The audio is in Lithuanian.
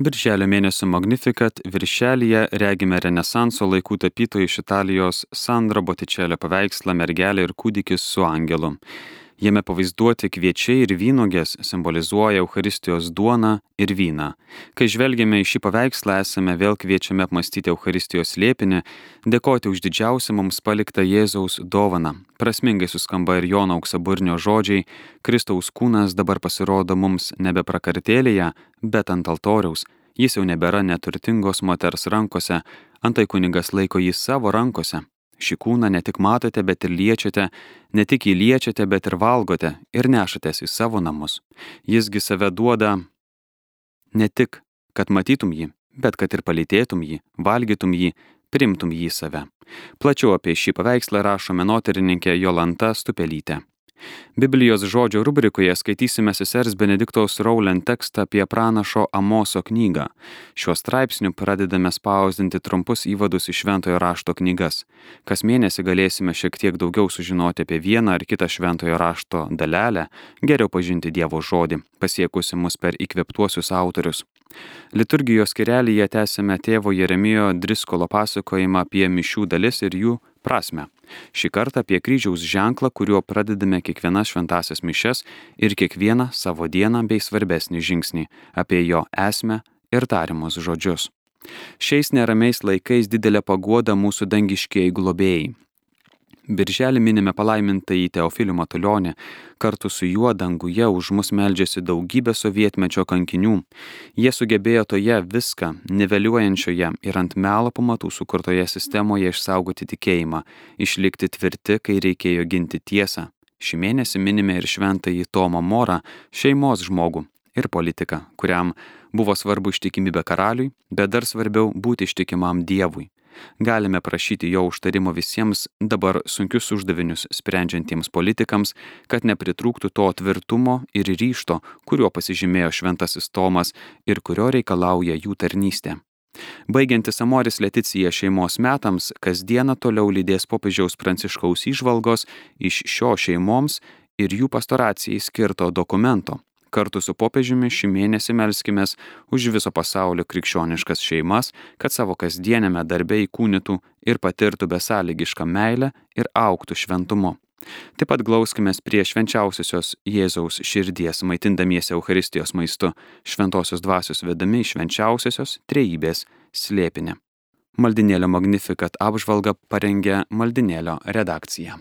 Birželio mėnesio Magnificat viršelyje regime Renesanso laikų tapytojų iš Italijos Sandra Botičelio paveikslą Mergelė ir kūdikis su angelu. Jame pavaizduoti kviečiai ir vynogės simbolizuoja Euharistijos duoną ir vyną. Kai žvelgiame į šį paveikslą, esame vėl kviečiami apmastyti Euharistijos liepinį, dėkoti už didžiausią mums paliktą Jėzaus dovaną. Prasmingai suskamba ir Jono auksaburnio žodžiai, Kristaus kūnas dabar pasirodo mums nebe prakartėlėje, bet ant altoriaus. Jis jau nebėra neturtingos moters rankose, antai kunigas laiko jį savo rankose, Šį kūną ne tik matote, bet ir liečiate, ne tik jį liečiate, bet ir valgote ir nešatės į savo namus. Jisgi save duoda ne tik, kad matytum jį, bet kad ir palytėtum jį, valgytum jį, primtum jį save. Plačiau apie šį paveikslą rašo menotyrininkė Jolanta Stupelytė. Biblijos žodžio rubrikoje skaitysime sesers Benediktos Raulen tekstą apie pranašo Amoso knygą. Šiuo straipsniu pradedame spausdinti trumpus įvadus į šventojo rašto knygas. Kas mėnesį galėsime šiek tiek daugiau sužinoti apie vieną ar kitą šventojo rašto dalelę, geriau pažinti Dievo žodį, pasiekusi mus per įkveptuosius autorius. Liturgijos kirelyje tęsime tėvo Jeremijo Driskolo pasakojimą apie mišių dalis ir jų prasme. Šį kartą apie kryžiaus ženklą, kuriuo pradedame kiekvienas šventasias mišes ir kiekvieną savo dieną bei svarbesnį žingsnį, apie jo esmę ir tarimus žodžius. Šiais neramiais laikais didelė paguoda mūsų dangiškiai globėjai. Birželį minime palaimintą į Teofilių Matulionį, kartu su juo danguje už mus meldžiasi daugybė sovietmečio kankinių. Jie sugebėjo toje viską, niveliuojančioje ir ant melo pamatų sukurtoje sistemoje išsaugoti tikėjimą, išlikti tvirti, kai reikėjo ginti tiesą. Šį mėnesį minime ir šventąjį Tomą Morą, šeimos žmogų ir politiką, kuriam buvo svarbu ištikimybė karaliui, bet dar svarbiau būti ištikimam Dievui. Galime prašyti jo užtarimo visiems dabar sunkius uždavinius sprendžiantiems politikams, kad nepritrūktų to tvirtumo ir ryšto, kuriuo pasižymėjo šventasis Tomas ir kurio reikalauja jų tarnystė. Baigiantis Amoris Leticija šeimos metams, kasdieną toliau lydės popiežiaus pranciškaus išvalgos iš šio šeimoms ir jų pastoracijai skirto dokumento Kartu su popiežiumi šį mėnesį melskimės už viso pasaulio krikščioniškas šeimas, kad savo kasdienėme darbe įkūnytų ir patirtų besąlygišką meilę ir auktų šventumu. Taip pat glauskime prie švenčiausiosios Jėzaus širdies, maitindamiesi Euharistijos maistu, šventosios dvasios vedami švenčiausiosios trejybės slėpinę. Maldinėlio Magnificat apžvalga parengė Maldinėlio redakcija.